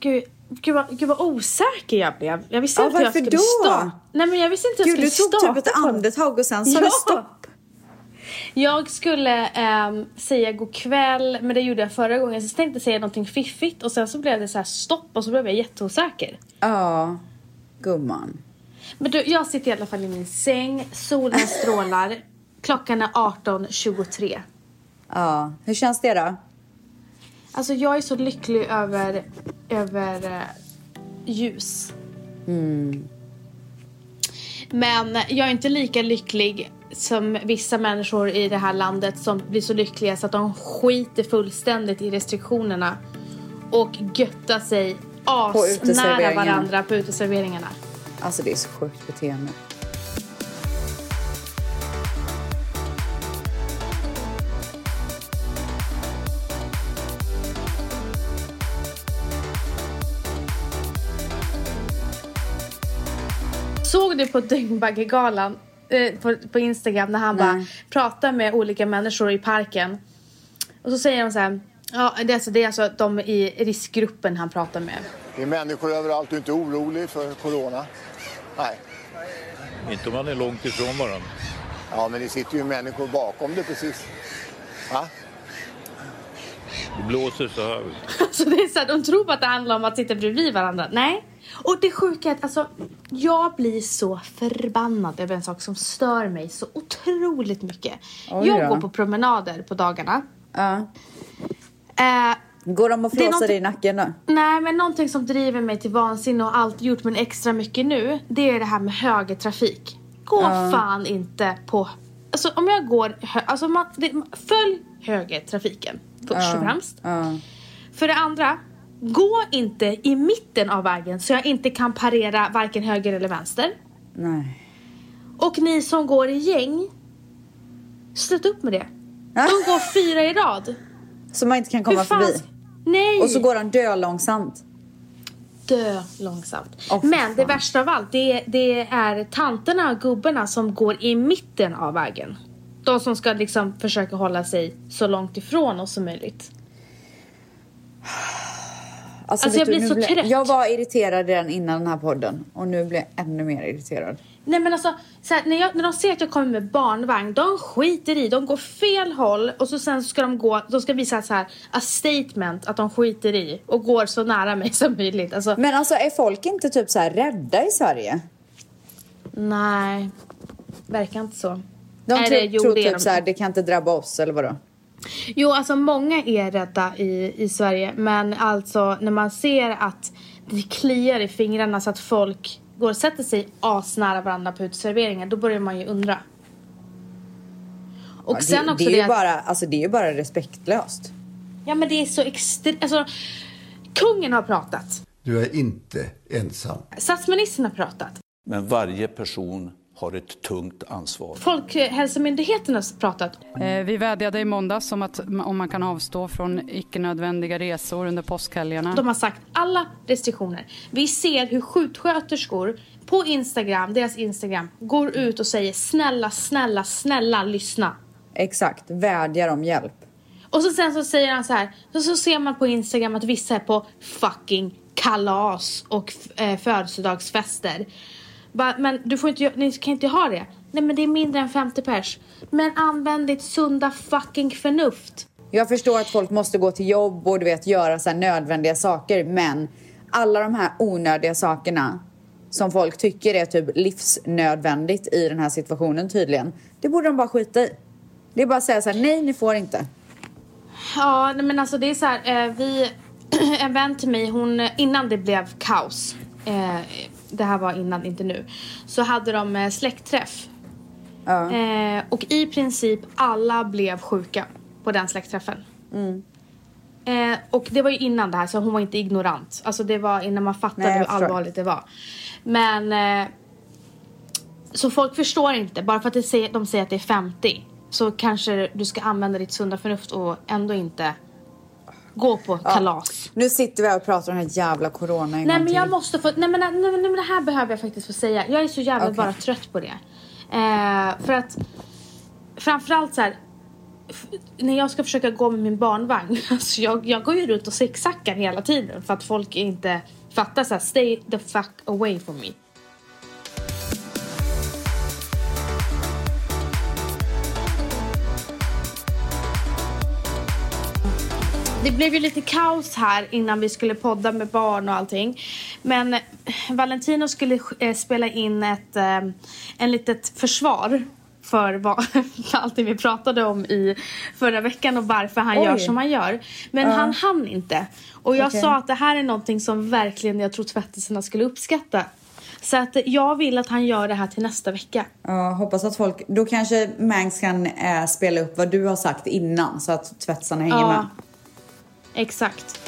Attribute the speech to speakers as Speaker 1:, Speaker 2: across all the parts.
Speaker 1: gud, gud, vad, gud vad osäker jag blev. Jag visste
Speaker 2: Ja,
Speaker 1: inte hur jag skulle
Speaker 2: då?
Speaker 1: starta. Nej men jag visste inte hur jag
Speaker 2: Gud,
Speaker 1: skulle
Speaker 2: du tog
Speaker 1: starta
Speaker 2: typ ett andetag och sen sa
Speaker 1: Ja.
Speaker 2: du stopp.
Speaker 1: Jag skulle ehm, säga god kväll, men det gjorde jag förra gången. Så tänkte jag säga någonting fiffigt och sen så blev det så här stopp och så blev jag jätteosäker.
Speaker 2: Ja, gumman.
Speaker 1: Men du, jag sitter i alla fall i min säng, solen strålar, klockan är 18.23.
Speaker 2: Ja, hur känns det då?
Speaker 1: Alltså jag är så lycklig över, över eh, ljus. Men jag är inte lika lycklig som vissa människor i det här landet som blir så lyckliga så att de skiter fullständigt i restriktionerna och göttar sig asnära varandra på uteserveringarna.
Speaker 2: Alltså det är så sjukt beteende.
Speaker 1: Såg du på Dyngbaggegalan eh, på, på Instagram när han
Speaker 2: Nej.
Speaker 1: bara pratar med olika människor i parken. Och så säger de så här, ja det är alltså, det är alltså de i riskgruppen han pratar med.
Speaker 3: Det är människor överallt. Du är inte orolig för corona? Nej.
Speaker 4: Inte om man är långt ifrån varandra.
Speaker 3: Ja, men det sitter ju människor bakom det precis. Va?
Speaker 4: Det blåser så här.
Speaker 1: Alltså det är så här, de tror på att det handlar om att sitta bredvid varandra. Nej. Och det sjuka är att alltså, jag blir så förbannad över en sak som stör mig så otroligt mycket.
Speaker 2: Oj
Speaker 1: jag
Speaker 2: då.
Speaker 1: går på promenader på dagarna.
Speaker 2: Ja.
Speaker 1: Eh,
Speaker 2: Går de och flåsar i nacken då?
Speaker 1: Nej, men någonting som driver mig till vansinne och alltid gjort men extra mycket nu, det är det här med högertrafik. Gå fan inte på... Alltså om jag går... Alltså man, det, följ högertrafiken först och främst.
Speaker 2: Ja.
Speaker 1: För det andra, gå inte i mitten av vägen så jag inte kan parera varken höger eller vänster.
Speaker 2: Nej.
Speaker 1: Och ni som går i gäng, sluta upp med det. De går fyra i rad.
Speaker 2: Så man inte kan komma förbi.
Speaker 1: Nej!
Speaker 2: Och så går han dö långsamt.
Speaker 1: dö långsamt.
Speaker 2: Fy
Speaker 1: Men det värsta av allt, det är, det är tanterna och gubbarna som går i mitten av vägen. De som ska liksom försöka hålla sig så långt ifrån oss som möjligt. Alltså,
Speaker 2: vet
Speaker 1: jag
Speaker 2: du,
Speaker 1: blir så trött.
Speaker 2: Jag var irriterad redan innan den här podden. Och nu blir jag ännu mer irriterad.
Speaker 1: Nej men alltså, så här, när, jag, när de ser att jag kommer med barnvagn, de skiter i, de går fel håll och så sen ska de gå, de ska visa så här, a statement att de skiter i och går så nära mig som möjligt. Alltså,
Speaker 2: Men alltså är folk inte typ så här rädda i Sverige?
Speaker 1: nej, verkar inte så.
Speaker 2: De tror,
Speaker 1: jo,
Speaker 2: tror
Speaker 1: det
Speaker 2: typ
Speaker 1: de.
Speaker 2: så här, det kan inte drabba oss eller vadå?
Speaker 1: Jo, alltså många är rädda i, i Sverige. Men alltså när man ser att det kliar i fingrarna så att folk går och sätter sig asnära varandra på uteserveringar, då börjar man ju undra. Och
Speaker 2: Ja,
Speaker 1: sen
Speaker 2: det,
Speaker 1: också
Speaker 2: det är
Speaker 1: det,
Speaker 2: ju
Speaker 1: att,
Speaker 2: bara, alltså det är ju bara respektlöst.
Speaker 1: Ja men det är så extremt, alltså kungen har pratat.
Speaker 5: Du är inte ensam.
Speaker 1: Statsministern har pratat.
Speaker 6: Men varje person har ett tungt ansvar.
Speaker 1: Folkhälsomyndigheten har pratat.
Speaker 7: Eh, Vi vädjade i måndags om att om man kan avstå från icke-nödvändiga resor under påskhelgerna.
Speaker 1: De har sagt alla restriktioner. Vi ser hur sjuksköterskor på Instagram, deras Instagram, går ut och säger snälla, snälla, snälla lyssna.
Speaker 2: Exakt, vädjar om hjälp.
Speaker 1: Och så sen så säger han så här, så, så ser man på Instagram att vissa är på fucking kalas och eh, födelsedagsfester. Bara, men du får inte, ni kan inte ha det. Nej men det är mindre än 50 pers. Men använd ditt sunda fucking förnuft.
Speaker 2: Jag förstår att folk måste gå till jobb och du vet göra så nödvändiga saker men alla de här onödiga sakerna som folk tycker är typ livsnödvändigt i den här situationen tydligen. Det borde de bara skita i. Det är bara att säga så här, nej ni får inte.
Speaker 1: Ja, men alltså det är så här, eh, vi, en vän till mig, hon, innan det blev kaos, eh, det här var innan, inte nu, så hade de eh, släktträff.
Speaker 2: Ja.
Speaker 1: Eh, och i princip alla blev sjuka på den släktträffen. Eh, och det var ju innan det här, så hon var inte ignorant. Alltså det var innan man fattade
Speaker 2: Nej,
Speaker 1: hur allvarligt det var. Men, eh, så folk förstår inte, bara för att det säger, de säger att det är 50 så kanske du ska använda ditt sunda förnuft och ändå inte gå på kalas.
Speaker 2: Nu sitter vi här och pratar om den här jävla corona en
Speaker 1: Nej men
Speaker 2: till.
Speaker 1: jag måste få, nej men, nej, nej, men det här behöver jag faktiskt få säga. Jag är så jävla
Speaker 2: Okej.
Speaker 1: bara trött på det. Eh, för att framförallt så här, när jag ska försöka gå med min barnvagn, alltså jag, jag går ju runt och zigzaggar hela tiden för att folk inte fattar så här, stay the fuck away from me. Det blev ju lite kaos här innan vi skulle podda med barn och allting. Men eh, Valentino skulle eh, spela in ett eh, en litet försvar för vad, för allting vi pratade om i förra veckan och varför han
Speaker 2: Oj.
Speaker 1: gör som han gör. Men han hann inte. Och jag
Speaker 2: Okej.
Speaker 1: sa att det här är någonting som verkligen jag tror tvättisarna skulle uppskatta. Så att jag vill att han gör det här till nästa vecka.
Speaker 2: Ja, hoppas att folk... Då kanske Mangs kan eh, spela upp vad du har sagt innan så att tvättsarna hänger
Speaker 1: Ja.
Speaker 2: med.
Speaker 1: Exakt.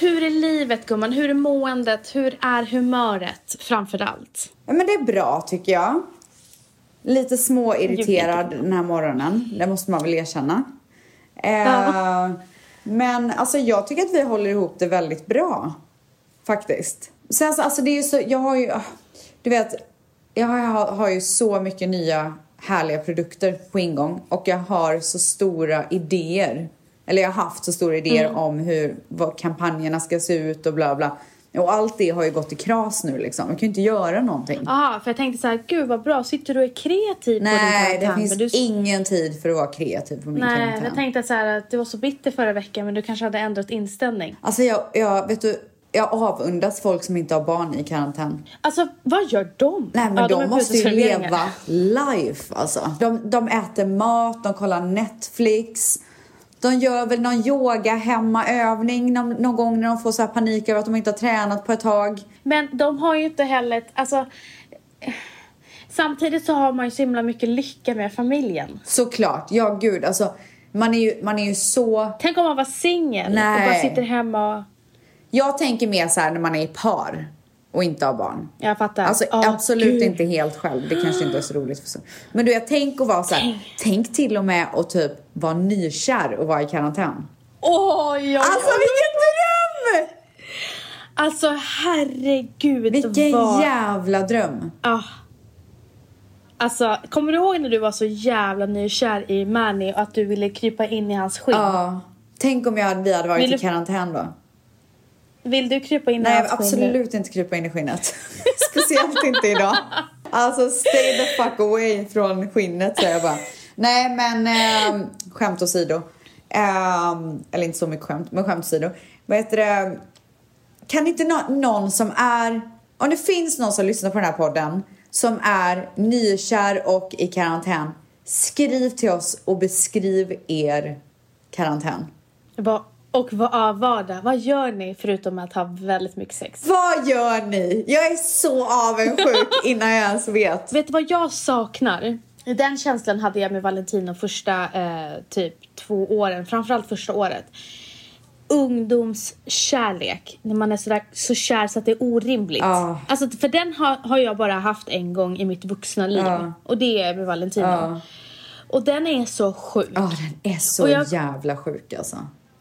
Speaker 1: Hur är livet gumman? Hur är måendet? Hur är humöret framför allt?
Speaker 2: Ja, men det är bra tycker jag. Lite småirriterad den här morgonen. Det måste man väl erkänna. Eh,
Speaker 1: Ja.
Speaker 2: Men alltså jag tycker att vi håller ihop det väldigt bra. Faktiskt. Sen så, alltså det är ju så, jag har ju, ah, du vet, jag har, har ju så mycket nya härliga produkter på ingång och jag har så stora idéer. Eller jag har haft så stora idéer
Speaker 1: Mm.
Speaker 2: om hur vad kampanjerna ska se ut och bla bla. Och allt det har ju gått i kras nu liksom. Jag kan ju inte göra någonting.
Speaker 1: Jaha, för jag tänkte så här, gud vad bra, sitter du och är kreativ på din
Speaker 2: Nej, det finns
Speaker 1: du...
Speaker 2: ingen tid för att vara kreativ på min
Speaker 1: Nej,
Speaker 2: karantän.
Speaker 1: jag tänkte så här att du var så bitter förra veckan men du kanske hade ändrat inställning.
Speaker 2: Alltså jag, jag, vet du, jag avundas folk som inte har barn i karantän.
Speaker 1: Alltså, vad gör de?
Speaker 2: Nej men
Speaker 1: Ja,
Speaker 2: de,
Speaker 1: på
Speaker 2: måste ju leva life alltså. De, de äter mat, de kollar Netflix. De gör väl någon yoga hemmaövning någon, någon gång när de får så här panik över att de inte har tränat på ett tag.
Speaker 1: Men de har ju inte heller, alltså... Samtidigt så har man ju så himla mycket lycka med familjen.
Speaker 2: Såklart, ja gud alltså. Man är ju, man är ju så...
Speaker 1: Tänk om man var singel och bara sitter hemma och...
Speaker 2: Jag tänker mer så här när man är i par och inte har barn.
Speaker 1: Jag fattar.
Speaker 2: Alltså
Speaker 1: Ja,
Speaker 2: absolut
Speaker 1: gud.
Speaker 2: inte helt själv. Det kanske inte är så roligt för så. Men du vet, tänk att vara så här. Tänk till och med att typ vara nykär och vara i karantän.
Speaker 1: Oj, oj.
Speaker 2: Alltså vilken dröm!
Speaker 1: Alltså herregud
Speaker 2: Vilken
Speaker 1: vad...
Speaker 2: jävla dröm.
Speaker 1: Ah. Alltså, kommer du ihåg när du var så jävla nykär i Manny och att du ville krypa in i hans skinn?
Speaker 2: Ja. Tänk om jag vi hade varit
Speaker 1: Vill
Speaker 2: i karantän då.
Speaker 1: Vill du krypa in i
Speaker 2: Nej, jag
Speaker 1: hans
Speaker 2: absolut inte krypa in i skinnet. Speciellt inte idag. Alltså stay the fuck away från skinnet säger jag bara. Nej men eh, skämt åsido. Eh, eller inte så mycket skämt, men skämt åsido. Vad heter det? Kan inte nå- någon som är, om det finns någon som lyssnar på den här podden som är nykär och i karantän. Skriv till oss och beskriv er karantän.
Speaker 1: Va- Och vad, ja, vardag, vad gör ni förutom att ha väldigt mycket sex?
Speaker 2: Vad gör ni? Jag är så avundsjuk innan jag ens vet.
Speaker 1: Vet du vad jag saknar? Den känslan hade jag med Valentino första eh, typ två åren, framförallt första året. Ungdomskärlek, när man är sådär, så kär så att det är orimligt.
Speaker 2: Ja.
Speaker 1: Alltså, för den har, har jag bara haft en gång i mitt vuxna liv.
Speaker 2: Ja.
Speaker 1: Och det är med Valentino.
Speaker 2: Ja.
Speaker 1: Och den är så sjuk.
Speaker 2: Ja, den är så
Speaker 1: jag-
Speaker 2: jävla sjuk alltså.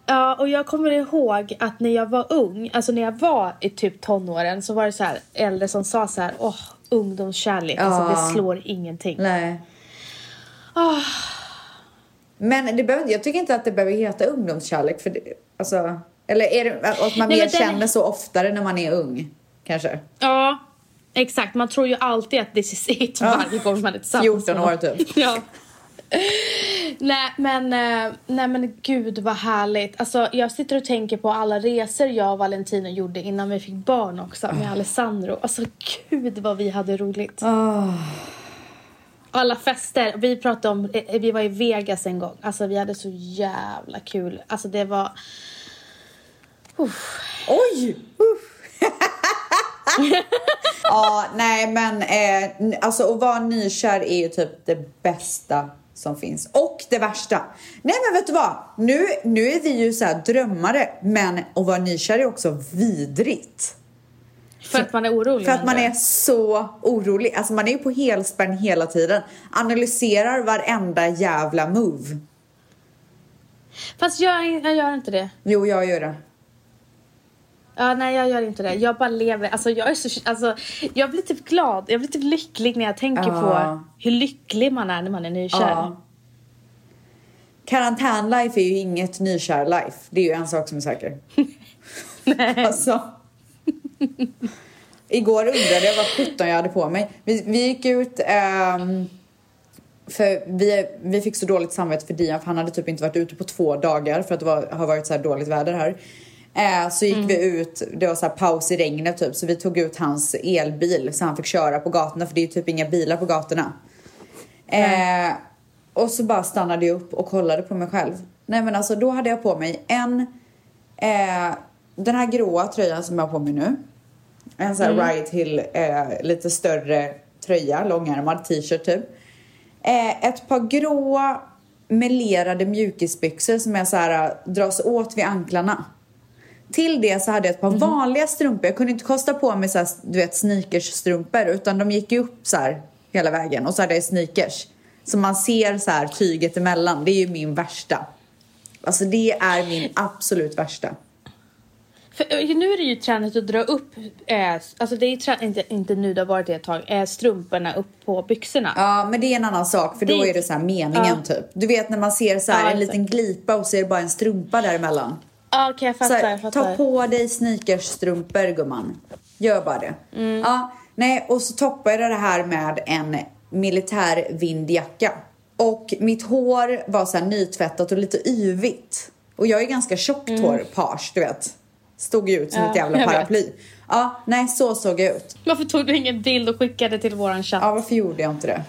Speaker 1: Ja, och jag kommer ihåg att när jag var ung, alltså när jag var i typ tonåren så var det så här äldre som sa så här, åh, ungdomskärlek, alltså
Speaker 2: Ja.
Speaker 1: det slår ingenting.
Speaker 2: Nej.
Speaker 1: Ah.
Speaker 2: Men det behöver, jag tycker inte att det behöver heta ungdomskärlek för det, alltså, eller är det att man
Speaker 1: Nej,
Speaker 2: mer
Speaker 1: den-
Speaker 2: känner så oftare när man är ung? Kanske?
Speaker 1: Ja, exakt. Man tror ju alltid att this is it
Speaker 2: Ja.
Speaker 1: varje gång man är tillsammans
Speaker 2: 14
Speaker 1: med
Speaker 2: år typ.
Speaker 1: Ja. nej, men, eh, nej men gud vad härligt. Alltså, jag sitter och tänker på alla resor jag och Valentino gjorde innan vi fick barn också med Alessandro. Alltså gud vad vi hade roligt. Alla fester. Vi pratade om, eh, vi var i Vegas en gång. Alltså vi hade så jävla kul. Alltså det var...
Speaker 2: Oj! Uff. ja, nej men eh, alltså att vara nykär är ju typ det bästa som finns. Och det värsta. Nej men vet du vad? Nu, nu är vi ju så här drömmare men att vara nykär är också vidrigt.
Speaker 1: För att man är orolig.
Speaker 2: För att man är så orolig. Alltså man är ju på helspänn hela tiden. Analyserar varenda jävla move.
Speaker 1: Fast jag, jag gör inte det.
Speaker 2: Jo, jag gör det.
Speaker 1: Ja, nej jag gör inte det. Jag bara lever. Alltså jag är så, alltså, jag blir typ glad. Jag blir typ lycklig när jag tänker
Speaker 2: Ja.
Speaker 1: på hur lycklig man är när man är nykär.
Speaker 2: Ja. Karantän-life är ju inget nykär-life. Det är ju en sak som är säker. Nej. Alltså. Igår undrade jag vad sjutton jag hade på mig. Vi, vi gick ut... ehm, för vi, vi fick så dåligt samvete för Dian för han hade typ inte varit ute på två dagar för att det var, har varit så här dåligt väder här. Eh, så gick vi ut, det var så paus i regnet typ, så vi tog ut hans elbil så han fick köra på gatorna för det är typ inga bilar på gatorna. Eh, och så bara stannade jag upp och kollade på mig själv. Nej men alltså då hade jag på mig en, eh, den här gråa tröjan som jag har på mig nu. En sån här Riot Hill, eh, lite större tröja, långärmad t-shirt typ. Eh, ett par gråa melerade mjukisbyxor som är så här, eh, dras åt vid anklarna. Till det så hade jag ett par vanliga strumpor. Jag kunde inte kosta på mig så här, du vet, sneakersstrumpor utan de gick ju upp så här hela vägen. Och så hade jag sneakers. Så man ser så här tyget emellan. Det är ju min värsta. Alltså det är min absolut värsta.
Speaker 1: För, eh, nu är det ju trendigt att dra upp, eh, alltså det är trend, inte, inte nu, det har varit det ett tag, eh, strumporna upp på byxorna.
Speaker 2: Ja, men det är en annan sak för då
Speaker 1: Det-
Speaker 2: är det så här meningen
Speaker 1: Ja.
Speaker 2: typ. Du vet när man ser så här
Speaker 1: Ja,
Speaker 2: en liten glipa och så är det bara en strumpa däremellan.
Speaker 1: Okej jag
Speaker 2: Så
Speaker 1: fattar,
Speaker 2: här,
Speaker 1: jag fattar.
Speaker 2: ta på dig sneakersstrumpor gumman. Gör bara det.
Speaker 1: Mm.
Speaker 2: Ja, nej, och så toppade jag det här med en militär vindjacka. Och mitt hår var så här nytvättat och lite yvigt. Och jag är ganska tjockt hår, page, du vet. Stod ju ut som
Speaker 1: Mm. Ja,
Speaker 2: ett jävla
Speaker 1: jag vet.
Speaker 2: paraply. Ja, nej, så såg jag ut.
Speaker 1: Varför tog du ingen bild och skickade till våran chatt?
Speaker 2: Ja, varför gjorde jag inte det?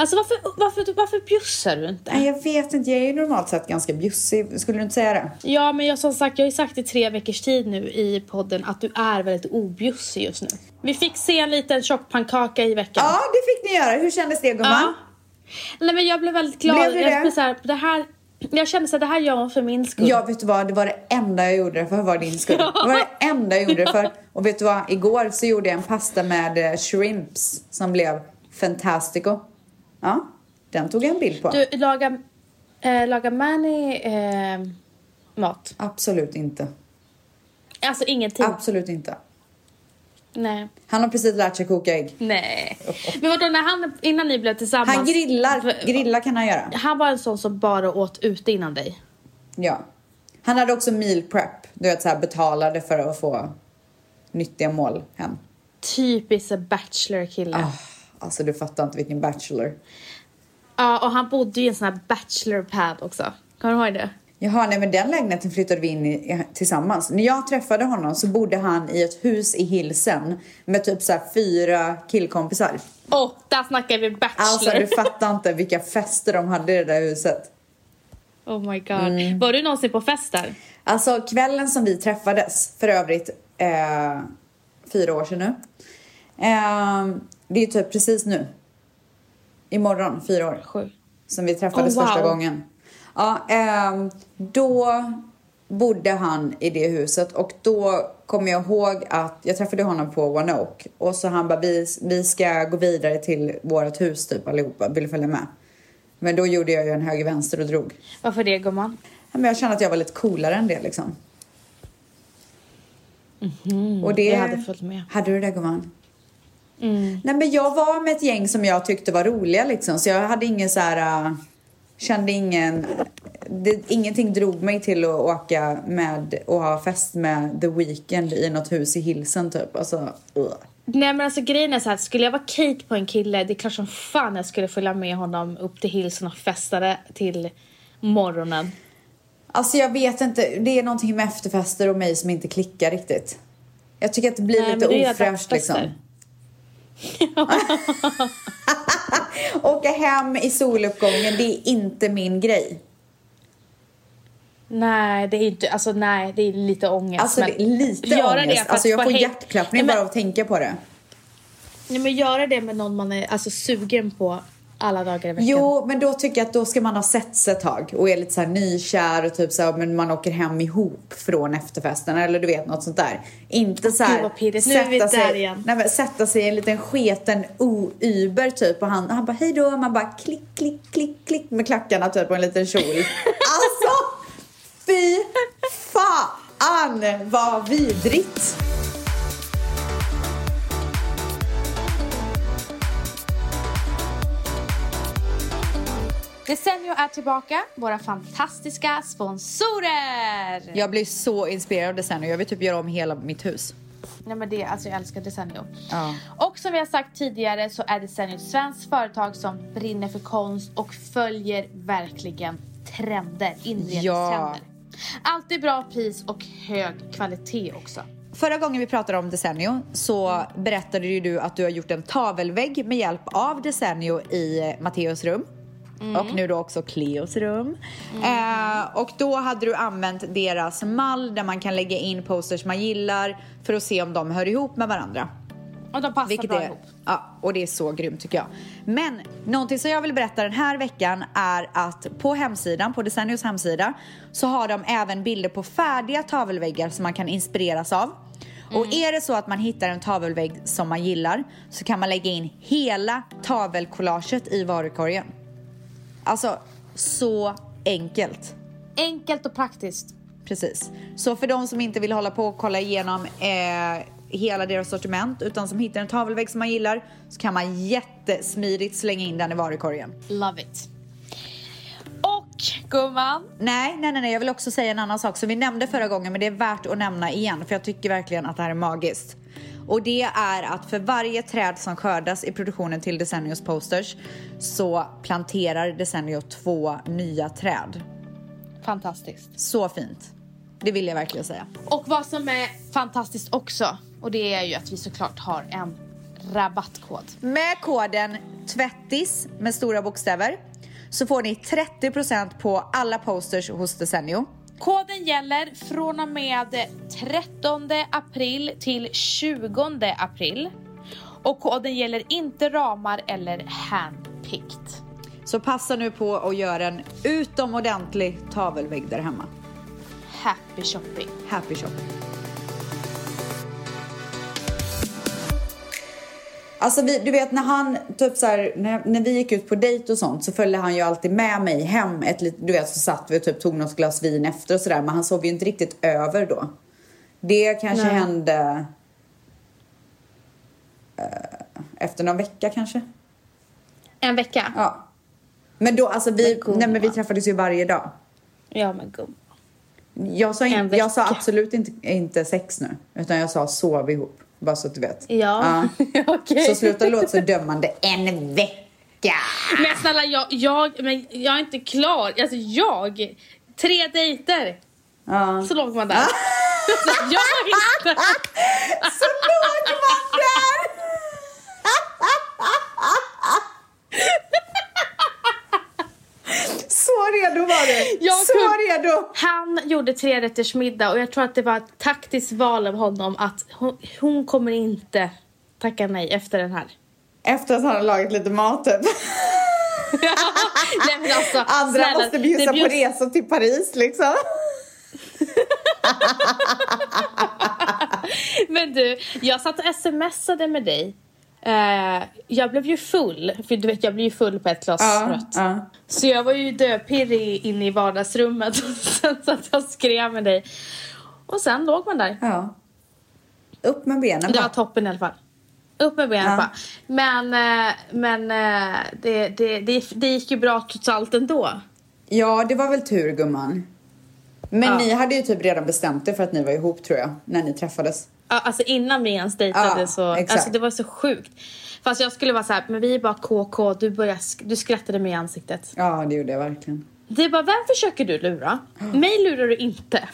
Speaker 1: Alltså varför, varför, varför bjussar du inte?
Speaker 2: Nej, jag vet inte. Jag är ju normalt sett ganska bjussig. Skulle du inte säga det?
Speaker 1: Ja, men jag som sagt, jag har ju sagt i tre veckors tid nu i podden att du är väldigt objussig just nu. Vi fick se en liten tjock pannkaka i veckan.
Speaker 2: Ja, det fick ni göra. Hur kändes det gumman?
Speaker 1: Ja. Nej, men jag blev väldigt glad.
Speaker 2: Blev du
Speaker 1: jag,
Speaker 2: det?
Speaker 1: blev så här, det här, jag kände att det här gör hon för min skull.
Speaker 2: Ja, vet du vad? Det var det enda jag gjorde det för var din skull. Det var det enda jag gjorde det för. Och vet du vad? Igår så gjorde jag en pasta med eh, shrimps som blev fantastico. Ja, den tog jag en bild på.
Speaker 1: Du, laga, eh, laga Manny eh, mat?
Speaker 2: Absolut inte.
Speaker 1: Alltså ingenting?
Speaker 2: Absolut inte.
Speaker 1: Nej.
Speaker 2: Han har precis lärt sig koka ägg.
Speaker 1: Nej. Men vadå, när han, innan ni blev tillsammans?
Speaker 2: Han grillar. Grilla kan han göra.
Speaker 1: Han var en sån som bara åt ute innan dig.
Speaker 2: Ja. Han hade också meal prep. Du vet så här betalade för att få nyttiga mål hem.
Speaker 1: Typiskt bachelor-kille.
Speaker 2: Ah, alltså du fattar inte vilken bachelor.
Speaker 1: Ja, och han bodde ju i en sån här bachelor pad också. Kommer du ihåg det?
Speaker 2: Jaha, nej men den lägenheten flyttade vi in i tillsammans. När jag träffade honom så bodde han i ett hus i Hilsen med typ så här fyra killkompisar.
Speaker 1: Åh, oh, där snackar vi bachelor.
Speaker 2: Alltså du fattar inte vilka fester de hade i det där huset.
Speaker 1: oh my god.
Speaker 2: Mm.
Speaker 1: Var du någonsin på fest där?
Speaker 2: Alltså kvällen som vi träffades, för övrigt eh, fyra år sedan nu. Eh, det är typ precis nu. Imorgon, fyra år.
Speaker 1: Sju.
Speaker 2: Som vi träffades
Speaker 1: Oh, wow.
Speaker 2: första gången. Ja, ehm, då bodde han i det huset och då kommer jag ihåg att jag träffade honom på One Oak och så han bara vi, vi ska gå vidare till vårt hus typ allihopa, vill du följa med? Men då gjorde jag ju en höger vänster och drog.
Speaker 1: Varför det gumman?
Speaker 2: Men jag kände att jag var lite coolare än det liksom. och det...
Speaker 1: jag hade följt med.
Speaker 2: Hade du det gumman?
Speaker 1: Mm.
Speaker 2: Nej men jag var med ett gäng som jag tyckte var roliga liksom så jag hade ingen så här äh, kände ingen det, ingenting drog mig till att åka med och ha fest med The Weeknd i något hus i Hilsen typ alltså uh.
Speaker 1: Nej men alltså grejen är så här, skulle jag vara Kate på en kille, det är klart som fan jag skulle följa med honom upp till Hilsen och festade till morgonen.
Speaker 2: Alltså jag vet inte, det är någonting med efterfester och mig som inte klickar riktigt. Jag tycker att det blir
Speaker 1: Nej,
Speaker 2: lite ofräscht liksom. Åka hem i soluppgången, det är inte min grej.
Speaker 1: Nej, det är inte, alltså nej, det är lite ångest.
Speaker 2: Alltså det är lite
Speaker 1: göra det
Speaker 2: ångest.
Speaker 1: att
Speaker 2: alltså jag
Speaker 1: få
Speaker 2: får hjärtklappning
Speaker 1: Nej, men-
Speaker 2: bara av att tänka på det.
Speaker 1: Nej men göra det med någon man är alltså, sugen på alla dagar i veckan.
Speaker 2: Jo, men då tycker jag att då ska man ha sett sig ett tag och är lite så här nykär och typ så här, men man åker hem ihop från efterfesten eller du vet något sånt där. Inte så här
Speaker 1: Gud, pirrigt. Nu är vi
Speaker 2: sätta
Speaker 1: där
Speaker 2: sig,
Speaker 1: igen.
Speaker 2: Nej, men sätta sig i en liten sketen o-uber typ och han, han bara hej då, man bara klick, klick, klick, klick med klackarna typ och en liten kjol. alltså, fy fan vad vidrigt!
Speaker 1: Desenio är tillbaka, våra fantastiska sponsorer!
Speaker 2: Jag blir så inspirerad av Desenio. Jag vill typ göra om hela mitt hus.
Speaker 1: Nej men det, alltså jag älskar Desenio.
Speaker 2: Ja.
Speaker 1: Och som vi har sagt tidigare så är Desenio ett svenskt företag som brinner för konst och följer verkligen trender, inredningstrender. Alltid bra pris och hög kvalitet också.
Speaker 2: Förra gången vi pratade om Desenio så berättade ju du att du har gjort en tavelvägg med hjälp av Desenio i Matteos rum. Och nu då också Cleos rum. Eh, och då hade du använt deras mall där man kan lägga in posters man gillar för att se om de hör ihop med varandra.
Speaker 1: Och de passar
Speaker 2: Vilket
Speaker 1: bra
Speaker 2: är,
Speaker 1: ihop.
Speaker 2: ja, och det är så grymt tycker jag. Men någonting som jag vill berätta den här veckan är att på hemsidan, på Desennios hemsida, så har de även bilder på färdiga tavelväggar som man kan inspireras av. Och är det så att man hittar en tavelvägg som man gillar så kan man lägga in hela tavelcollaget i varukorgen. Alltså, så enkelt.
Speaker 1: Enkelt och praktiskt.
Speaker 2: Precis. Så för de som inte vill hålla på och kolla igenom eh, hela deras sortiment utan som hittar en tavelvägg som man gillar så kan man jättesmidigt slänga in den i varukorgen.
Speaker 1: Love it. Och gumman,
Speaker 2: Nej, nej, nej, jag vill också säga en annan sak som vi nämnde förra gången men det är värt att nämna igen för jag tycker verkligen att det här är magiskt. Och det är att för varje träd som skördas i produktionen till Desennios posters så planterar Decennio två nya träd.
Speaker 1: fantastiskt.
Speaker 2: Så fint. Det vill jag verkligen säga.
Speaker 1: Och vad som är fantastiskt också, och det är ju att vi såklart har en rabattkod.
Speaker 2: Med koden TVÄTTIS med stora bokstäver så får ni 30% på alla posters hos Decennio.
Speaker 1: Koden gäller från och med 13 april till 20 april. Och koden gäller inte ramar eller handpicked.
Speaker 2: Så passa nu på att göra en utomordentlig tavelvägg där hemma.
Speaker 1: Happy shopping.
Speaker 2: Happy shopping. Alltså vi, du vet när han, typ så här, när, när vi gick ut på dejt och sånt så följde han ju alltid med mig hem. Ett, du vet så satt vi och typ tog något glas vin efter och sådär men han sov ju inte riktigt över då. Det kanske
Speaker 1: Nej.
Speaker 2: hände eh, efter någon vecka kanske.
Speaker 1: En vecka?
Speaker 2: Ja. Men då alltså vi,
Speaker 1: gumman.
Speaker 2: nej men vi träffades ju varje dag.
Speaker 1: Ja men gum.
Speaker 2: Jag sa, in, jag sa absolut inte, inte sex nu, utan jag sa sov ihop. Bara så att du vet.
Speaker 1: Ja, okej.
Speaker 2: Så sluta låta så dömande. En vecka!
Speaker 1: Men snälla jag, jag, men jag är inte klar. Alltså jag, tre dejter.
Speaker 2: Ja.
Speaker 1: Så låg man där. alltså, jag är inte...
Speaker 2: Så låg man där! Så redo var du.
Speaker 1: Jag
Speaker 2: så
Speaker 1: kunde-
Speaker 2: redo.
Speaker 1: Han gjorde trerätters middag och jag tror att det var ett taktiskt val av honom att hon, hon kommer inte tacka nej efter den här.
Speaker 2: Efter att han har lagat lite mat typ.
Speaker 1: nej men alltså,
Speaker 2: Andra
Speaker 1: snälla,
Speaker 2: måste bjussa
Speaker 1: det
Speaker 2: på resor till Paris liksom.
Speaker 1: Men du, jag satt och smsade med dig. Eh, jag blev ju full, för du vet jag blir ju full på ett glas rött.
Speaker 2: ja.
Speaker 1: Så jag var ju döpirrig inne i vardagsrummet och sen satt jag och skrev med dig. Och sen låg man där.
Speaker 2: ja. Upp med benen
Speaker 1: Det var toppen i alla fall. Upp med benen
Speaker 2: Ja.
Speaker 1: bara. Men, eh, men eh, det, det, det, det gick ju bra trots allt ändå.
Speaker 2: Ja, det var väl tur gumman. Men
Speaker 1: Ja.
Speaker 2: ni hade ju typ redan bestämt er för att ni var ihop tror jag, när ni träffades.
Speaker 1: Alltså innan vi ens dejtade
Speaker 2: Ja,
Speaker 1: så,
Speaker 2: exakt.
Speaker 1: alltså det var så sjukt. Fast jag skulle vara så här, men vi är bara KK, du, började, du skrattade mig i ansiktet.
Speaker 2: Ja, det gjorde jag verkligen.
Speaker 1: Det är bara, vem försöker du lura? Mig lurar du inte.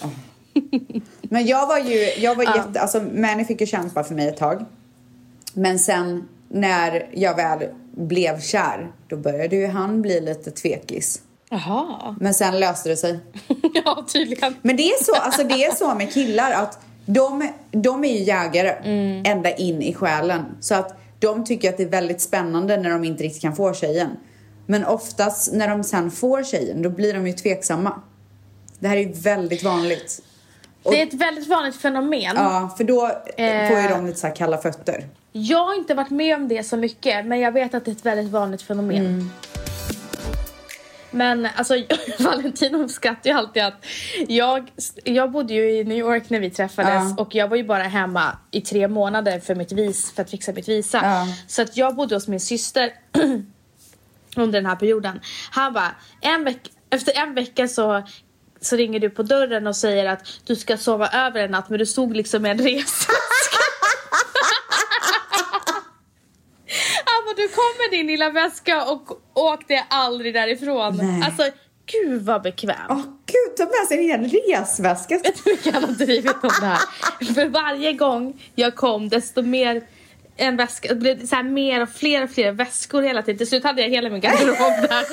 Speaker 2: Men jag var ju, jag var
Speaker 1: Ja.
Speaker 2: jätte, alltså Manny fick ju kämpa för mig ett tag. Men sen när jag väl blev kär, då började ju han bli lite tvekis.
Speaker 1: Jaha.
Speaker 2: Men sen löste det sig.
Speaker 1: ja, tydligen.
Speaker 2: Men det är så, alltså det är så med killar att de, de är ju jägare
Speaker 1: Mm.
Speaker 2: ända in i själen. Så att de tycker att det är väldigt spännande när de inte riktigt kan få tjejen. Men oftast när de sen får tjejen, då blir de ju tveksamma. Det här är ju väldigt vanligt.
Speaker 1: Det är ett väldigt vanligt fenomen.
Speaker 2: Ja, för då
Speaker 1: Eh.
Speaker 2: får ju de lite så kalla fötter.
Speaker 1: Jag har inte varit med om det så mycket, men jag vet att det är ett väldigt vanligt fenomen.
Speaker 2: Mm.
Speaker 1: Men alltså, Valentino skrattar ju alltid att jag, jag bodde ju i New York när vi träffades
Speaker 2: Ja.
Speaker 1: och jag var ju bara hemma i tre månader för, mitt vis, för att fixa mitt visa.
Speaker 2: Ja.
Speaker 1: Så att jag bodde hos min syster under den här perioden. Han bara, en veck, efter en vecka så, så ringer du på dörren och säger att du ska sova över en natt men du stod liksom med en resväska. Han bara, du kom med din lilla väska och åkte aldrig därifrån.
Speaker 2: Nej.
Speaker 1: Alltså, gud vad bekväm.
Speaker 2: Åh gud, ta med sig en hel resväska.
Speaker 1: Vet du hur mycket han har drivit om det här? För varje gång jag kom desto mer en väska, det blev så här mer och fler och fler väskor hela tiden. Till slut hade jag hela min garderob där.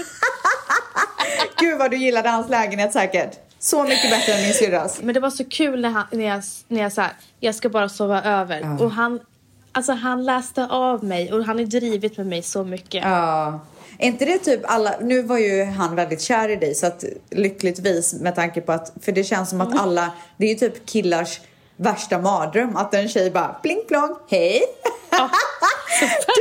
Speaker 2: Gud vad du gillade hans lägenhet säkert. Så mycket bättre än min syrras.
Speaker 1: Men det var så kul när, han, när jag, när jag sa jag ska bara sova över. Och han, alltså han läste av mig och han har drivit med mig så mycket.
Speaker 2: Ja. Är inte det typ alla, nu var ju han väldigt kär i dig så att lyckligtvis med tanke på att, för det känns som att alla, det är ju typ killars värsta mardröm att en tjej bara pling plong, hej!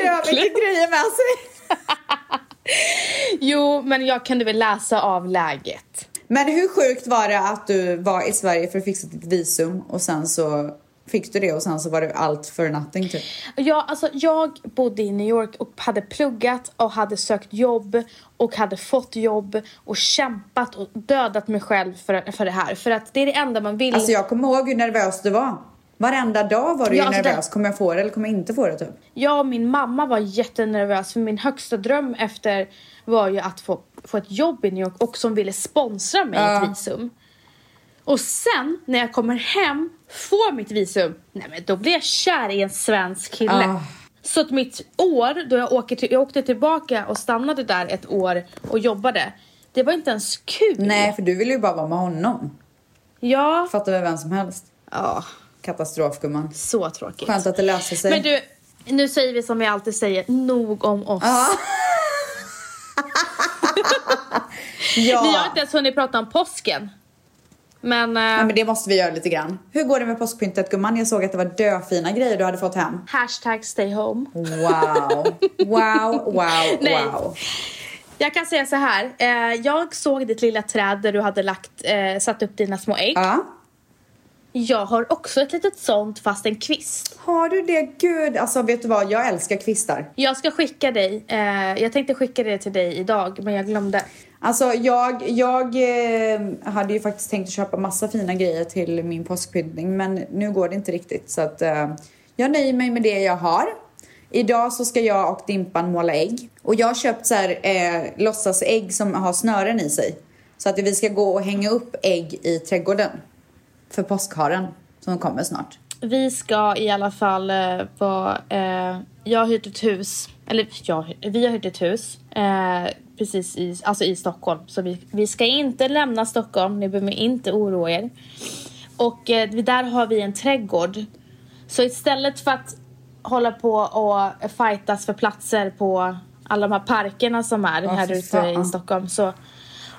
Speaker 2: du har mycket grejer med sig.
Speaker 1: Jo, men jag kunde väl läsa av läget.
Speaker 2: Men hur sjukt var det att du var i Sverige för att fixa ditt visum och sen så fick du det och sen så var det allt för nothing typ?
Speaker 1: Ja, alltså jag bodde i New York och hade pluggat och hade sökt jobb och hade fått jobb och kämpat och dödat mig själv för, för det här. För att det är det enda man vill.
Speaker 2: Alltså jag kommer ihåg hur nervös du var. Varenda dag var du
Speaker 1: Ja,
Speaker 2: ju
Speaker 1: alltså
Speaker 2: nervös.
Speaker 1: det-
Speaker 2: Kommer jag få det eller kommer jag inte få det typ?
Speaker 1: Jag och min mamma var jättenervös för min högsta dröm efter var ju att få, få ett jobb i New York och som ville sponsra mig
Speaker 2: Ja.
Speaker 1: ett visum. Och sen när jag kommer hem, får mitt visum, nej men då blir jag kär i en svensk kille.
Speaker 2: Ah.
Speaker 1: Så att mitt år, då jag, åker till, jag åkte tillbaka och stannade där ett år och jobbade, det var inte ens kul.
Speaker 2: Nej, för du ville ju bara vara med honom.
Speaker 1: Ja,
Speaker 2: Fattar väl vem som helst.
Speaker 1: ja
Speaker 2: Katastrof gumman.
Speaker 1: så tråkigt.
Speaker 2: Skönt att det löser sig.
Speaker 1: Men du, nu säger vi som vi alltid säger, nog om oss.
Speaker 2: Ja. ja.
Speaker 1: Vi har inte ens hunnit prata om påsken. Men, eh,
Speaker 2: ja, men det måste vi göra lite grann. Hur går det med påskpyntet gumman? Jag såg att det var döfina grejer du hade fått hem.
Speaker 1: hashtag stay home.
Speaker 2: Wow, wow, wow,
Speaker 1: Nej.
Speaker 2: wow.
Speaker 1: Jag kan säga så här. Eh, jag såg ditt lilla träd där du hade lagt, eh, satt upp dina små ägg.
Speaker 2: Ja.
Speaker 1: Jag har också ett litet sånt fast en kvist.
Speaker 2: Har du det? Gud, alltså vet du vad? Jag älskar kvistar.
Speaker 1: Jag ska skicka dig. Eh, jag tänkte skicka det till dig idag men jag glömde.
Speaker 2: Alltså jag, jag eh, hade ju faktiskt tänkt köpa massa fina grejer till min påskpyntning men nu går det inte riktigt så att eh, jag nöjer mig med det jag har. Idag så ska jag och Dimpan måla ägg och jag har köpt så här eh, låtsasägg som har snören i sig. Så att vi ska gå och hänga upp ägg i trädgården för påskharen som kommer snart.
Speaker 1: Vi ska i alla fall eh, vara... Eh, jag har hyrt ett hus. Eller jag, vi har hyrt ett hus. Eh, precis i, alltså i Stockholm. Så vi, vi ska inte lämna Stockholm. Ni behöver inte oroa er. Och eh, där har vi en trädgård. Så istället för att hålla på och fightas för platser på alla de här parkerna som är
Speaker 2: Ja,
Speaker 1: här ute i Stockholm så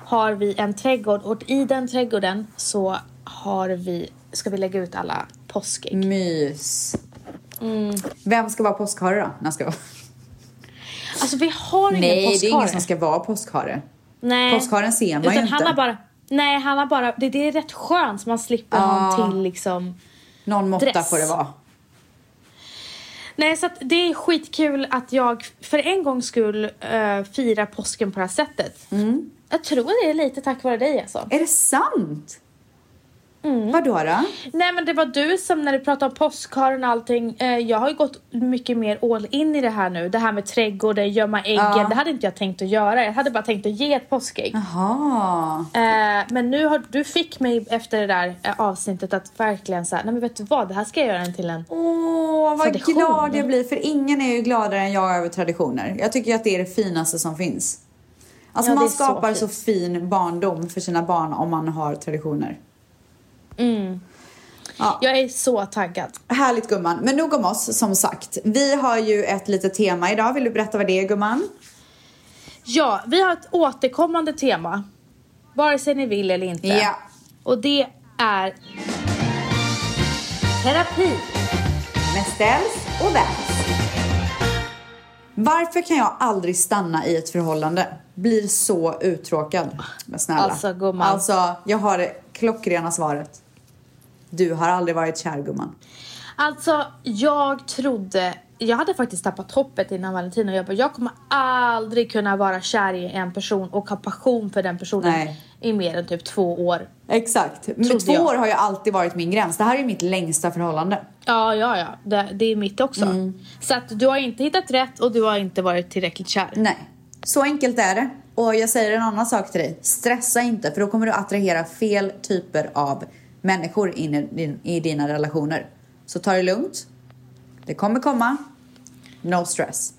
Speaker 1: har vi en trädgård och i den trädgården så har vi, ska vi lägga ut alla påskägg.
Speaker 2: Mys.
Speaker 1: Mm.
Speaker 2: Vem ska vara påskhare då? När ska vara?
Speaker 1: Alltså vi har ingen
Speaker 2: Nej, det är
Speaker 1: påskhare.
Speaker 2: ingen som ska vara påskhare.
Speaker 1: Nej.
Speaker 2: Påskharen ser man ju
Speaker 1: Utan
Speaker 2: inte.
Speaker 1: Han har bara, nej, han har bara, det, det är rätt skönt så man slipper ha en till liksom.
Speaker 2: Någon måtta
Speaker 1: dress.
Speaker 2: får det vara.
Speaker 1: Nej, så det är skitkul att jag för en gångs skull uh, fira påsken på det här sättet.
Speaker 2: Mm.
Speaker 1: Jag tror det är lite tack vare dig alltså.
Speaker 2: Är det sant?
Speaker 1: Mm.
Speaker 2: Vadå då?
Speaker 1: Nej men det var du som när du pratade om påskharen och allting. Eh, jag har ju gått mycket mer all in i det här nu. Det här med trädgården, gömma äggen.
Speaker 2: Ja.
Speaker 1: Det hade inte jag tänkt att göra. Jag hade bara tänkt att ge ett påskägg.
Speaker 2: Jaha.
Speaker 1: Eh, men nu har du fick mig efter det där eh, avsnittet att verkligen säga, nej men vet du vad, det här ska jag göra till en.
Speaker 2: Åh, vad
Speaker 1: Tradition.
Speaker 2: glad jag blir. För ingen är ju gladare än jag över traditioner. Jag tycker att det är det finaste som finns. Alltså
Speaker 1: Ja,
Speaker 2: man
Speaker 1: så
Speaker 2: skapar så,
Speaker 1: fint.
Speaker 2: fin barndom för sina barn om man har traditioner. Ja.
Speaker 1: Jag är så taggad.
Speaker 2: Härligt gumman. Men nog om oss som sagt. Vi har ju ett litet tema idag. Vill du berätta vad det är gumman?
Speaker 1: Ja, vi har ett återkommande tema. Vare sig ni vill eller inte.
Speaker 2: Ja.
Speaker 1: Och det är terapi.
Speaker 2: Med ställs och väls. Varför kan jag aldrig stanna i ett förhållande? Blir så uttråkad. Men snälla.
Speaker 1: Alltså, gumman.
Speaker 2: Alltså, jag har det klockrena svaret. Du har aldrig varit kär gumman.
Speaker 1: Alltså, jag trodde, jag hade faktiskt tappat hoppet innan Valentino jag bara, jag kommer aldrig kunna vara kär i en person och ha passion för den personen
Speaker 2: Nej.
Speaker 1: i mer än typ två år.
Speaker 2: Exakt. Men två
Speaker 1: jag.
Speaker 2: år har ju alltid varit min gräns. Det här är mitt längsta förhållande.
Speaker 1: Ja, ja, ja. Det, det är mitt också.
Speaker 2: Mm.
Speaker 1: Så att du har inte hittat rätt och du har inte varit tillräckligt kär.
Speaker 2: Nej, så enkelt är det. Och jag säger en annan sak till dig. Stressa inte för då kommer du attrahera fel typer av människor in i, din, i dina relationer. Så ta det lugnt. Det kommer komma. No stress.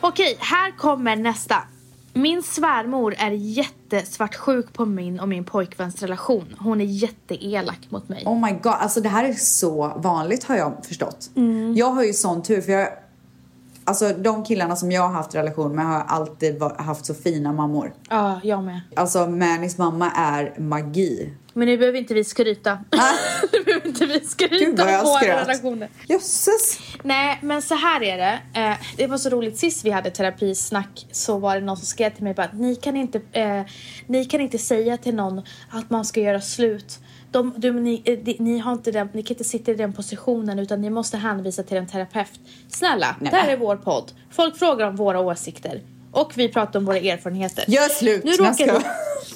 Speaker 1: Okej, här kommer nästa. Min svärmor är jättesvartsjuk på min och min pojkväns relation. Hon är jätteelak mot mig.
Speaker 2: Oh my god, alltså det här är så vanligt har jag förstått.
Speaker 1: Mm.
Speaker 2: Jag har ju sån tur för jag Alltså de killarna som jag har haft relation med har alltid haft så fina mammor.
Speaker 1: Ja, jag med.
Speaker 2: Alltså Mannys mamma är magi.
Speaker 1: Men nu behöver inte vi skryta. nu behöver inte vi skryta om våra
Speaker 2: skröt.
Speaker 1: relationer.
Speaker 2: Jösses!
Speaker 1: Nej, men så här är det. Eh, det var så roligt sist vi hade terapisnack så var det någon som skrev till mig bara ni kan inte, eh, ni kan inte säga till någon att man ska göra slut. De, du, ni, eh, de, ni, har inte den, ni kan inte sitta i den positionen utan ni måste hänvisa till en terapeut. Snälla,
Speaker 2: Nej,
Speaker 1: det här är vår podd. Folk frågar om våra åsikter. Och vi pratar om våra erfarenheter.
Speaker 2: Gör slut!
Speaker 1: Nu råkar.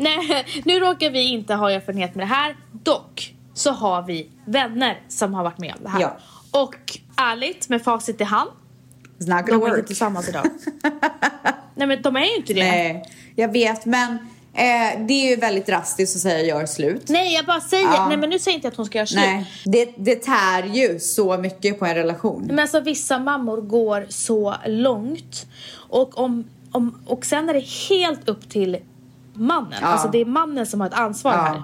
Speaker 1: nej, nu råkar vi inte ha erfarenhet med det här. Dock så har vi vänner som har varit med om det här.
Speaker 2: Ja.
Speaker 1: Och ärligt, med facit i hand, de är inte
Speaker 2: work.
Speaker 1: tillsammans idag. nej men de är ju inte det. Nej,
Speaker 2: Nej, jag vet men eh, det är ju väldigt drastiskt att säga gör slut.
Speaker 1: jag bara säger,
Speaker 2: Ja.
Speaker 1: nej men nu säger jag inte att hon ska göra slut.
Speaker 2: Nej, det, det tär ju så mycket på en relation.
Speaker 1: Men alltså vissa mammor går så långt. Och, om, om, och sen är det helt upp till mannen.
Speaker 2: Ja.
Speaker 1: Alltså det är mannen som har ett ansvar
Speaker 2: Ja.
Speaker 1: här.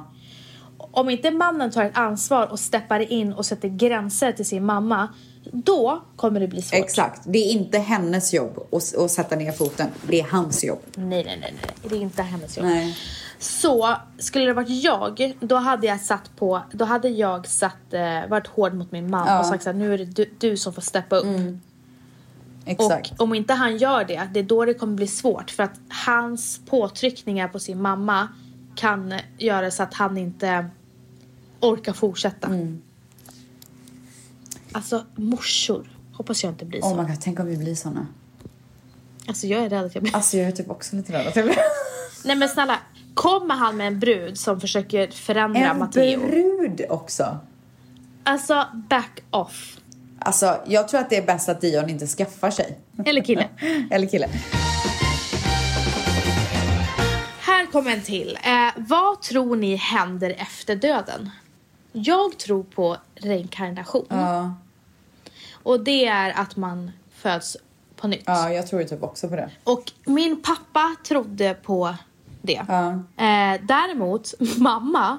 Speaker 1: Om inte mannen tar ett ansvar och steppar in och sätter gränser till sin mamma. Då kommer det bli svårt.
Speaker 2: Exakt, det är inte hennes jobb att, att sätta ner foten. Det är hans jobb.
Speaker 1: Nej, nej, nej, nej. Det är inte hennes jobb.
Speaker 2: Nej.
Speaker 1: Så skulle det varit jag, då hade jag satt på, då hade jag satt, eh, varit hård mot min man
Speaker 2: Ja. Mm.
Speaker 1: och sagt att nu är det du, du som får steppa upp.
Speaker 2: Exakt.
Speaker 1: Och om inte han gör det, det är då det kommer bli svårt. För att hans påtryckningar på sin mamma kan göra så att han inte orkar fortsätta.
Speaker 2: Mm.
Speaker 1: Alltså morsor, hoppas jag inte blir så.
Speaker 2: Oh my god, tänk om vi blir såna.
Speaker 1: Alltså jag är rädd att jag blir...
Speaker 2: Alltså jag är typ också lite rädd att jag blir...
Speaker 1: Nej men snälla, kommer han med en brud som försöker förändra
Speaker 2: En
Speaker 1: Matteo?
Speaker 2: brud också.
Speaker 1: Alltså back off.
Speaker 2: Alltså jag tror att det är bäst att Dion inte skaffar sig.
Speaker 1: Eller kille.
Speaker 2: Eller kille.
Speaker 1: Här kommer en till. Eh, vad tror ni händer efter döden? Jag tror på reinkarnation.
Speaker 2: Ja,
Speaker 1: Och det är att man föds på nytt.
Speaker 2: ja jag tror typ också på det.
Speaker 1: Och min pappa trodde på det.
Speaker 2: Ja.
Speaker 1: Eh, däremot, mamma,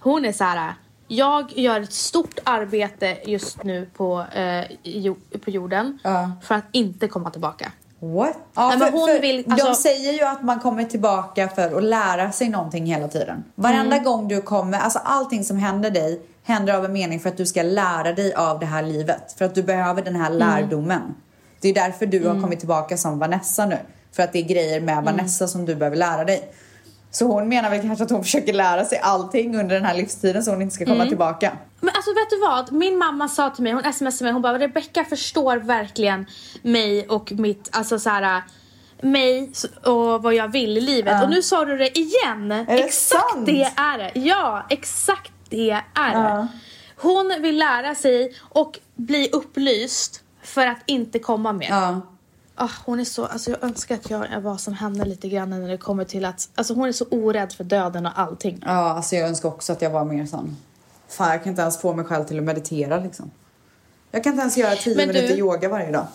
Speaker 1: hon är så här. Jag gör ett stort arbete just nu på, eh, jo, på jorden
Speaker 2: Ja.
Speaker 1: för att inte komma tillbaka.
Speaker 2: What? Ja,
Speaker 1: Nej, men hon
Speaker 2: för
Speaker 1: vill-
Speaker 2: De
Speaker 1: alltså-
Speaker 2: säger ju att man kommer tillbaka för att lära sig någonting hela tiden. Varenda
Speaker 1: Mm.
Speaker 2: gång du kommer, alltså allting som händer dig händer av en mening för att du ska lära dig av det här livet. För att du behöver den här
Speaker 1: Mm.
Speaker 2: lärdomen. Det är därför du har kommit tillbaka som Vanessa nu. För att det är grejer med
Speaker 1: Mm.
Speaker 2: Vanessa som du behöver lära dig. Så hon menar väl kanske att hon försöker lära sig allting under den här livstiden så hon inte ska
Speaker 1: Mm.
Speaker 2: komma tillbaka.
Speaker 1: Men alltså vet du vad? Min mamma sa till mig, hon smsade mig, hon bara Rebecca förstår verkligen mig och mitt, alltså så här mig och vad jag vill i livet. Och nu sa du det igen.
Speaker 2: det
Speaker 1: exakt
Speaker 2: sant?
Speaker 1: det är det. Ja, exakt det är det.
Speaker 2: Ja.
Speaker 1: Hon vill lära sig och bli upplyst för att inte komma mer.
Speaker 2: Ja.
Speaker 1: Ah, hon är så, alltså jag önskar att jag var som henne lite grann när det kommer till att, alltså hon är så orädd för döden och allting.
Speaker 2: Ja, alltså jag önskar också att jag var mer sån. Fan, jag kan inte ens få mig själv till att meditera liksom. Jag kan inte ens göra tio
Speaker 1: Men du-
Speaker 2: minuter yoga varje dag.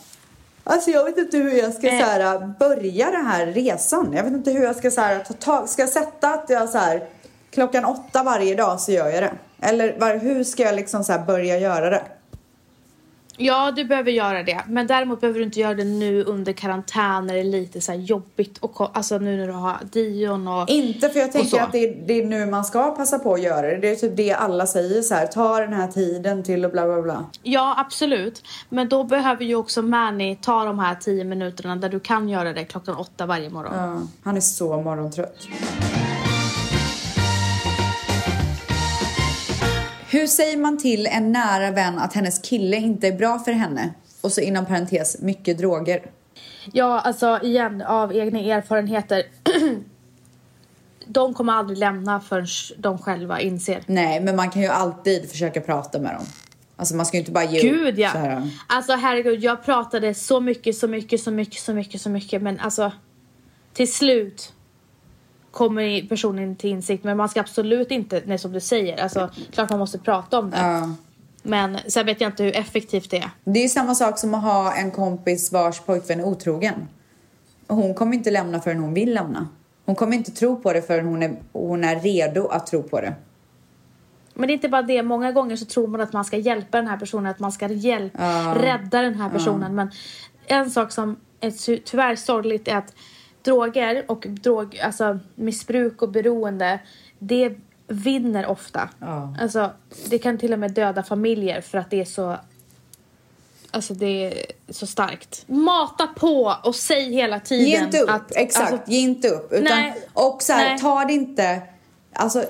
Speaker 2: Alltså jag vet inte hur jag ska
Speaker 1: Eh.
Speaker 2: så här, börja den här resan. Jag vet inte hur jag ska så här, ta tag, ska jag sätta att jag så här, klockan åtta varje dag så gör jag det. Eller var, hur ska jag liksom så här, börja göra det?
Speaker 1: Ja, du behöver göra det. Men däremot behöver du inte göra det nu under karantän när det är lite så jobbigt. Och, alltså nu när du har Dion och...
Speaker 2: Inte för jag tänker att det är, det är nu man ska passa på att göra det. Det är typ det alla säger så här, ta den här tiden till och bla bla bla.
Speaker 1: Ja, absolut. Men då behöver ju också Manny ta de här tio minuterna där du kan göra det klockan åtta varje morgon.
Speaker 2: Ja, han är så morgontrött. Hur säger man till en nära vän att hennes kille inte är bra för henne? Och så inom parentes, mycket droger.
Speaker 1: Ja, alltså igen av egna erfarenheter. de kommer aldrig lämna förrän de själva inser.
Speaker 2: Nej, men man kan ju alltid försöka prata med dem. Alltså man ska ju inte bara ge
Speaker 1: Gud
Speaker 2: upp
Speaker 1: ja!
Speaker 2: så här.
Speaker 1: Alltså herregud, jag pratade så mycket, så mycket, så mycket, så mycket, så mycket men alltså till slut kommer personen till insikt men man ska absolut inte, nej som du säger, alltså klart man måste prata om det.
Speaker 2: Ja.
Speaker 1: Men sen vet jag inte hur effektivt det är.
Speaker 2: Det är samma sak som att ha en kompis vars pojkvän är otrogen. Hon kommer inte lämna förrän hon vill lämna. Hon kommer inte tro på det förrän hon är, hon är redo att tro på det.
Speaker 1: Men det är inte bara det, många gånger så tror man att man ska hjälpa den här personen, att man ska hjälp, rädda den här personen. Men en sak som är ty- tyvärr sorgligt är att droger och drog, alltså missbruk och beroende, det vinner ofta.
Speaker 2: Ja.
Speaker 1: Alltså, det kan till och med döda familjer för att det är så Alltså det är så starkt. Mata på och säg hela tiden
Speaker 2: Ge inte upp,
Speaker 1: att...
Speaker 2: exakt.
Speaker 1: alltså,
Speaker 2: Ge inte upp. Utan,
Speaker 1: Nej.
Speaker 2: och så här, ta det inte... Alltså,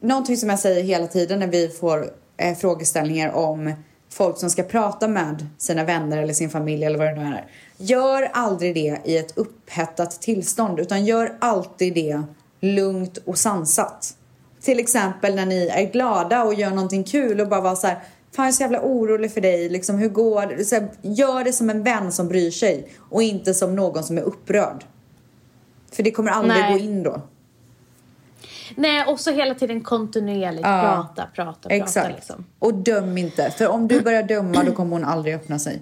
Speaker 2: någonting som jag säger hela tiden när vi får eh, frågeställningar om folk som ska prata med sina vänner eller sin familj eller vad det nu är. Gör aldrig det i ett upphettat tillstånd utan gör alltid det lugnt och sansat. Till exempel när ni är glada och gör någonting kul och bara vara så här Fan jag är så jävla orolig för dig, liksom, hur går det? Så här, Gör det som en vän som bryr sig och inte som någon som är upprörd. För det kommer aldrig
Speaker 1: Nej.
Speaker 2: gå in då.
Speaker 1: Nej, och så hela tiden kontinuerligt
Speaker 2: Ja.
Speaker 1: prata, prata, prata.
Speaker 2: Exakt.
Speaker 1: Liksom.
Speaker 2: Och döm inte. För om du börjar döma då kommer hon aldrig öppna sig.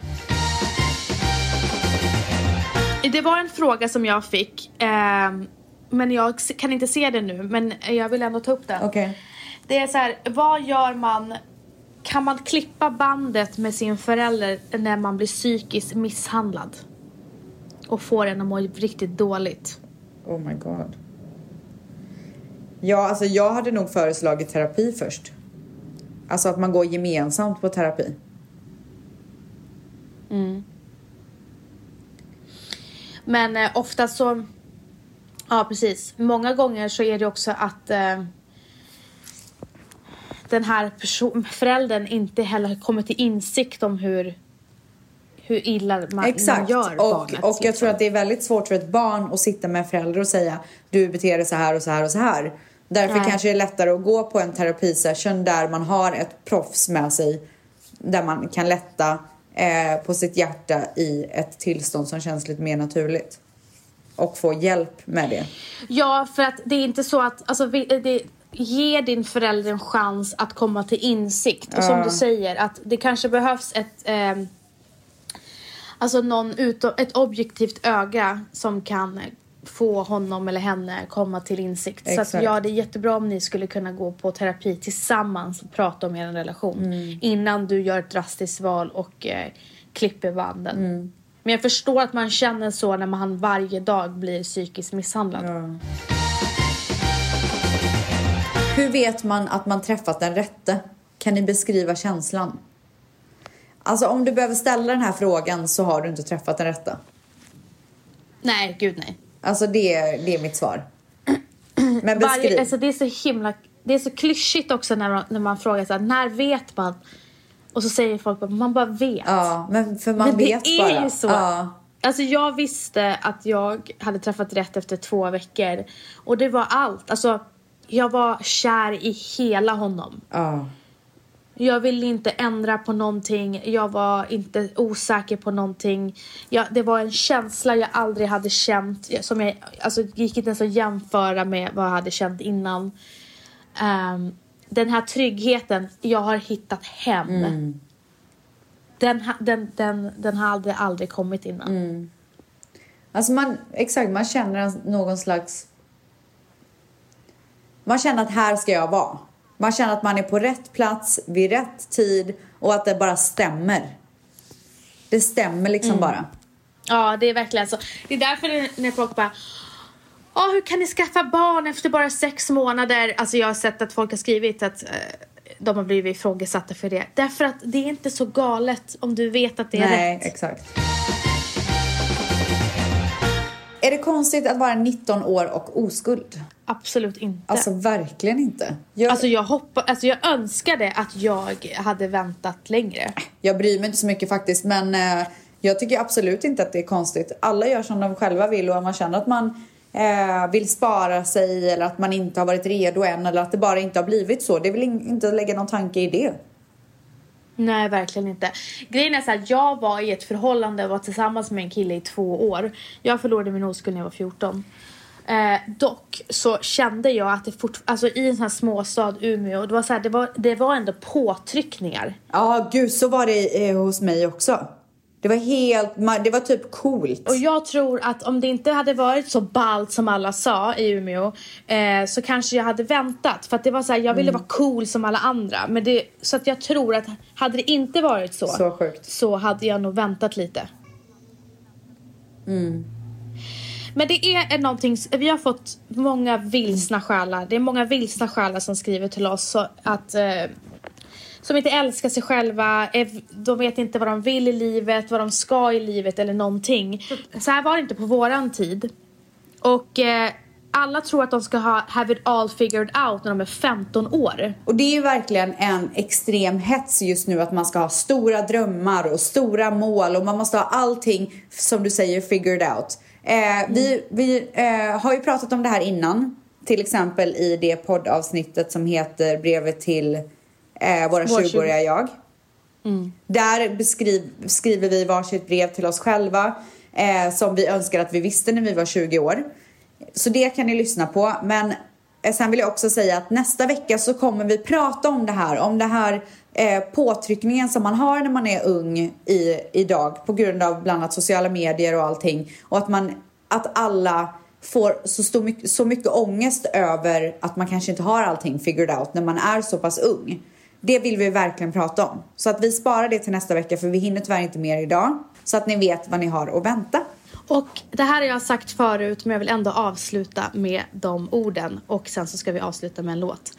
Speaker 1: Det var en fråga som jag fick, ehm, men jag kan inte se det nu, men jag vill ändå ta upp den.
Speaker 2: Okej.
Speaker 1: Det är så här, vad gör man? Kan man klippa bandet med sin förälder när man blir psykiskt misshandlad? Och får en att må riktigt dåligt.
Speaker 2: Oh my god. Ja, alltså jag hade nog föreslagit terapi först. Alltså att man går gemensamt på terapi.
Speaker 1: Men eh, ofta så, ja precis. Många gånger så är det också att eh, den här person, föräldern inte heller kommer till insikt om hur, hur illa man, man
Speaker 2: Exakt.
Speaker 1: gör
Speaker 2: och,
Speaker 1: barnet.
Speaker 2: och jag
Speaker 1: liksom.
Speaker 2: tror att det är väldigt svårt för ett barn att sitta med en förälder och säga du beter dig så här och så här och så här. Därför
Speaker 1: Nej.
Speaker 2: kanske det är lättare att gå på en terapisession där man har ett proffs med sig. Där man kan lätta eh, på sitt hjärta i ett tillstånd som känns lite mer naturligt. Och få hjälp med det.
Speaker 1: Ja, för att det är inte så att, alltså, vi- det, ge din förälder en chans att komma till insikt. Och som du säger, att det kanske behövs ett, ehm, alltså någon utom, ett objektivt öga som kan få honom eller henne komma till insikt. Så
Speaker 2: Exakt.
Speaker 1: att ja, det är jättebra om ni skulle kunna gå på terapi tillsammans och prata om er relation innan du gör ett drastiskt val och eh, klipper banden. Men jag förstår att man känner så när man varje dag blir psykiskt misshandlad.
Speaker 2: Hur vet man att man träffat den rätte? Kan ni beskriva känslan? Alltså om du behöver ställa den här frågan så har du inte träffat den rätta.
Speaker 1: Nej, gud nej.
Speaker 2: Alltså det, är- det är mitt svar. Men beskriv.
Speaker 1: Varje, alltså det är så himla, det är så klyschigt också när man, när man frågar så här, när vet man? Och så säger folk bara, man bara vet.
Speaker 2: Ja, men för man
Speaker 1: Men det
Speaker 2: vet
Speaker 1: är
Speaker 2: bara.
Speaker 1: ju så.
Speaker 2: Ja.
Speaker 1: Alltså jag visste att jag hade träffat rätt efter två veckor. Och det var allt. Alltså jag var kär i hela honom.
Speaker 2: Ja.
Speaker 1: Jag ville inte ändra på någonting. Jag var inte osäker på någonting. Jag, det var en känsla jag aldrig hade känt. Som jag, alltså, gick inte ens att jämföra med vad jag hade känt innan. Ehm, den här tryggheten, jag har hittat hem. Den, ha- den, den, den har aldrig, kommit innan.
Speaker 2: Alltså man, exakt, man känner någon slags... Man känner att här ska jag vara. Man känner att man är på rätt plats, vid rätt tid och att det bara stämmer. Det stämmer liksom
Speaker 1: Mm.
Speaker 2: bara.
Speaker 1: Ja, det är verkligen så. Det är därför när folk bara Åh, hur kan ni skaffa barn efter bara sex månader? Alltså jag har sett att folk har skrivit att eh, de har blivit ifrågasatta för det. Därför att det är inte så galet om du vet att det är
Speaker 2: Nej,
Speaker 1: rätt.
Speaker 2: exakt. Är det konstigt att vara 19 år och oskuld?
Speaker 1: Absolut inte.
Speaker 2: Alltså verkligen inte. Jag,
Speaker 1: Alltså jag hoppas, alltså jag önskade att jag hade väntat längre.
Speaker 2: jag bryr mig inte så mycket faktiskt men eh, jag tycker absolut inte att det är konstigt. Alla gör som de själva vill och om man känner att man eh, vill spara sig eller att man inte har varit redo än eller att det bara inte har blivit så. Det in, inte lägga någon tanke i det.
Speaker 1: Nej, verkligen inte. Grejen är så här, jag var i ett förhållande och var tillsammans med en kille i två år. Jag förlorade min oskuld när jag var 14. Eh, dock så kände jag att det fort, alltså i en sån här småstad, Umeå, det var, så här, det var, det var ändå påtryckningar.
Speaker 2: Ja, gud så var det eh, hos mig också. Det var helt, det var typ coolt.
Speaker 1: Och jag tror att om det inte hade varit så ballt som alla sa i Umeå eh, så kanske jag hade väntat. För att det var så här, jag ville vara cool som alla andra. Men det, så att jag tror att hade det inte varit så,
Speaker 2: Så sjukt.
Speaker 1: så hade jag nog väntat lite. Men det är någonting, vi har fått många vilsna själar. Det är många vilsna själar som skriver till oss så att eh, som inte älskar sig själva, är, de vet inte vad de vill i livet, vad de ska i livet eller någonting. Så här var det inte på våran tid. Och eh, alla tror att de ska ha have it all figured out när de är 15 år.
Speaker 2: Och det är ju verkligen en extrem hets just nu att man ska ha stora drömmar och stora mål och man måste ha allting som du säger figured out. Eh, Vi, vi eh, har ju pratat om det här innan. Till exempel i det poddavsnittet som heter Brevet till eh, våra
Speaker 1: Vår
Speaker 2: 20-åriga jag. Där beskriv, skriver vi varsitt brev till oss själva eh, som vi önskar att vi visste när vi var 20 år. Så det kan ni lyssna på. Men Eh, sen vill jag också säga att nästa vecka så kommer vi prata om det här. Om det här eh, påtryckningen som man har när man är ung i, idag på grund av bland annat sociala medier och allting. Och att, man, att alla får så, stor, mycket- så mycket ångest över att man kanske inte har allting figured out när man är så pass ung. Det vill vi verkligen prata om. Så att vi sparar det till nästa vecka för vi hinner tyvärr inte mer idag. Så att ni vet vad ni har att vänta.
Speaker 1: Och det här har jag sagt förut men jag vill ändå avsluta med de orden och sen så ska vi avsluta med en låt.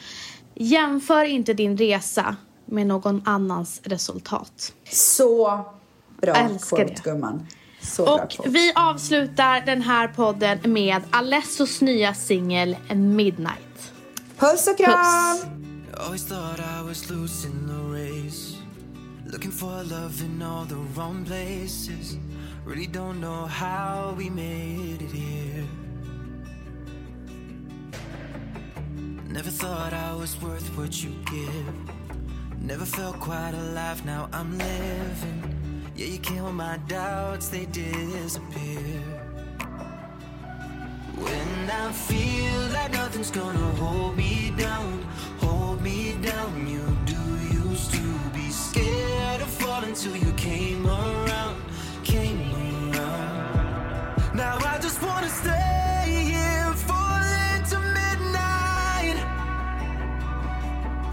Speaker 1: Jämför inte din resa med någon annans resultat.
Speaker 2: Så bra quote gumman. Så bra
Speaker 1: Och
Speaker 2: quote.
Speaker 1: vi avslutar den här podden med Alessos nya singel Midnight.
Speaker 2: Puss och kram!
Speaker 1: Puss.
Speaker 8: Really don't know how we made it here. Never thought I was worth what you give. Never felt quite alive, now I'm living. Yeah, you kill my doubts, they disappear. When I feel like nothing's gonna hold me down, hold me down. You do used to be scared of falling till you came around, wanna stay here, fall into midnight.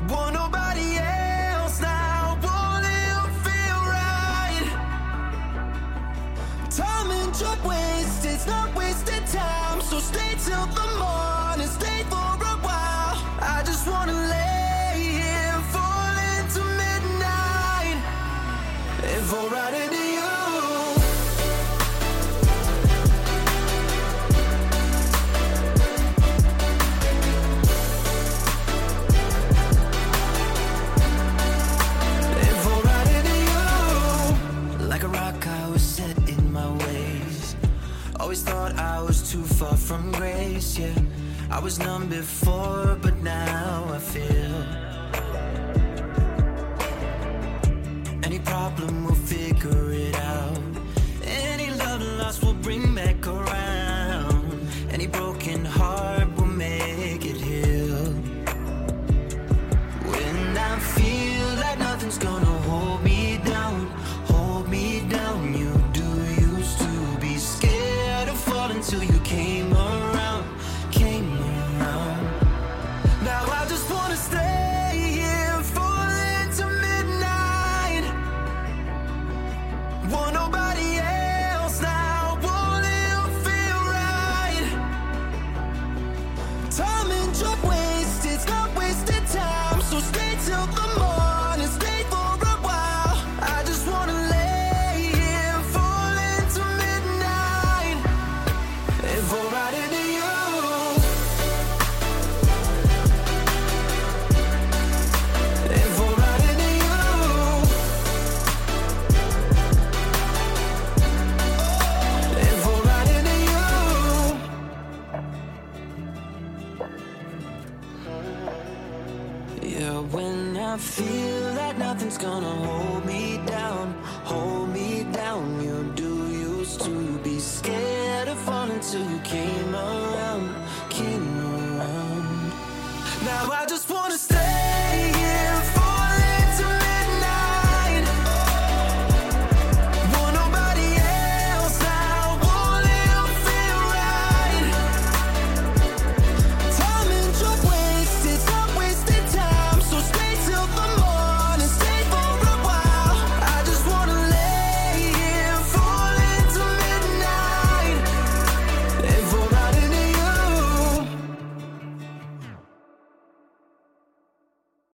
Speaker 8: Want nobody else now, feel right? Time and drug waste, it's not wasted time. So stay till the morning,